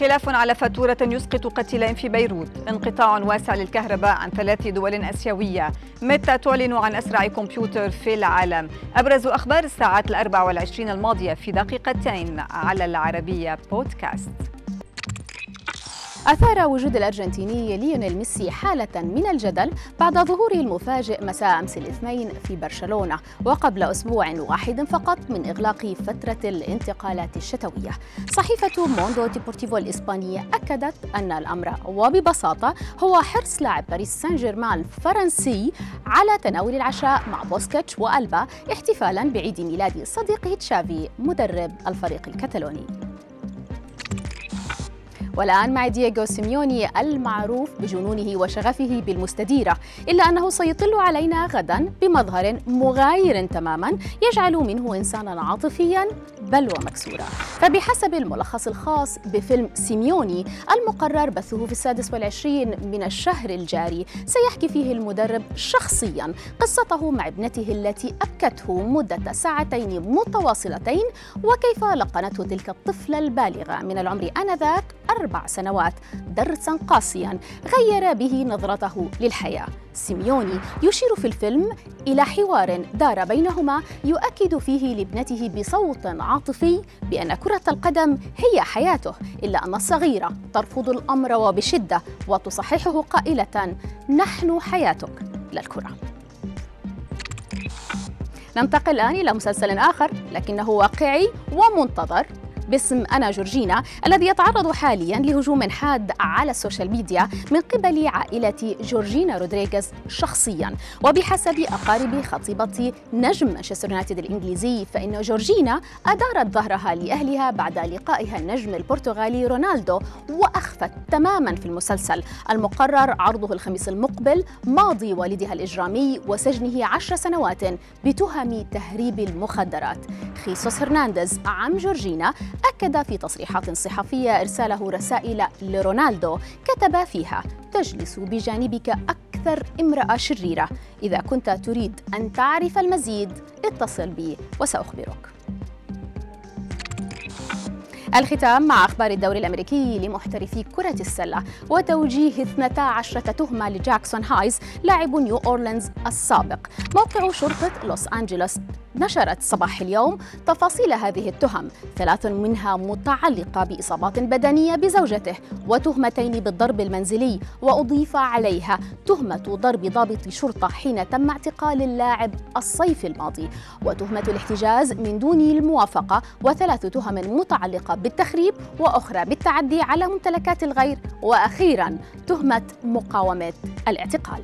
خلاف على فاتورة يسقط قتيلين في بيروت. انقطاع واسع للكهرباء عن ثلاث دول آسيوية. ميتا تعلن عن أسرع كمبيوتر في العالم. أبرز أخبار الساعات الأربع والعشرين الماضية في دقيقتين على العربية بودكاست. أثار وجود الأرجنتيني ليونيل ميسي حالة من الجدل بعد ظهوره المفاجئ مساء أمس الاثنين في برشلونة وقبل أسبوع واحد فقط من إغلاق فترة الانتقالات الشتوية. صحيفة موندو ديبورتيفو الإسبانية أكدت أن الأمر وببساطة هو حرص لاعب باريس سان جيرمان الفرنسي على تناول العشاء مع بوسكيتس وألبا احتفالا بعيد ميلاد صديقه تشافي مدرب الفريق الكتالوني. والآن مع دييغو سيميوني المعروف بجنونه وشغفه بالمستديرة إلا أنه سيطل علينا غدا بمظهر مغاير تماما يجعل منه إنسانا عاطفيا بل ومكسورا. فبحسب الملخص الخاص بفيلم سيميوني المقرر بثه في السادس والعشرين من الشهر الجاري سيحكي فيه المدرب شخصيا قصته مع ابنته التي أبكته مدة ساعتين متواصلتين وكيف لقنته تلك الطفلة البالغة. من العمر آنذاك أربع سنوات درسا قاسيا غير به نظرته للحياة. سيميوني يشير في الفيلم إلى حوار دار بينهما يؤكد فيه لابنته بصوت عاطفي بأن كرة القدم هي حياته إلا أن الصغيرة ترفض الأمر وبشدة وتصححه قائلة نحن حياتك للكرة ننتقل الآن إلى مسلسل آخر لكنه واقعي ومنتظر. باسم أنا جورجينا الذي يتعرض حاليا لهجوم حاد على السوشيال ميديا من قبل عائلة جورجينا رودريغيز شخصيا. وبحسب أقارب خطيبة نجم مانشستر يونايتد الإنجليزي فإن جورجينا أدارت ظهرها لأهلها بعد لقائها النجم البرتغالي رونالدو وأخفت تماما في المسلسل. المقرر عرضه الخميس المقبل ماضي والدها الإجرامي وسجنه عشر سنوات بتهم تهريب المخدرات. خيسوس هرنانديز عم جورجينا أكد في تصريحات صحفية إرساله رسائل لرونالدو كتب فيها تجلس بجانبك أكثر امرأة شريرة. إذا كنت تريد أن تعرف المزيد اتصل بي وسأخبرك. الختام مع أخبار الدوري الأمريكي لمحترفي كرة السلة وتوجيه 12 تهمة لجاكسون هايز لاعب نيو أورلينز السابق. موقع شرطة لوس أنجلوس نشرت صباح اليوم تفاصيل هذه التهم. ثلاث منها متعلقة بإصابات بدنية بزوجته وتهمتين بالضرب المنزلي وأضيف عليها تهمة ضرب ضابط شرطة حين تم اعتقال اللاعب الصيف الماضي. وتهمة الاحتجاز من دون الموافقة وثلاث تهم متعلقة بالتخريب وأخرى بالتعدي على ممتلكات الغير. وأخيرا تهمة مقاومة الاعتقال.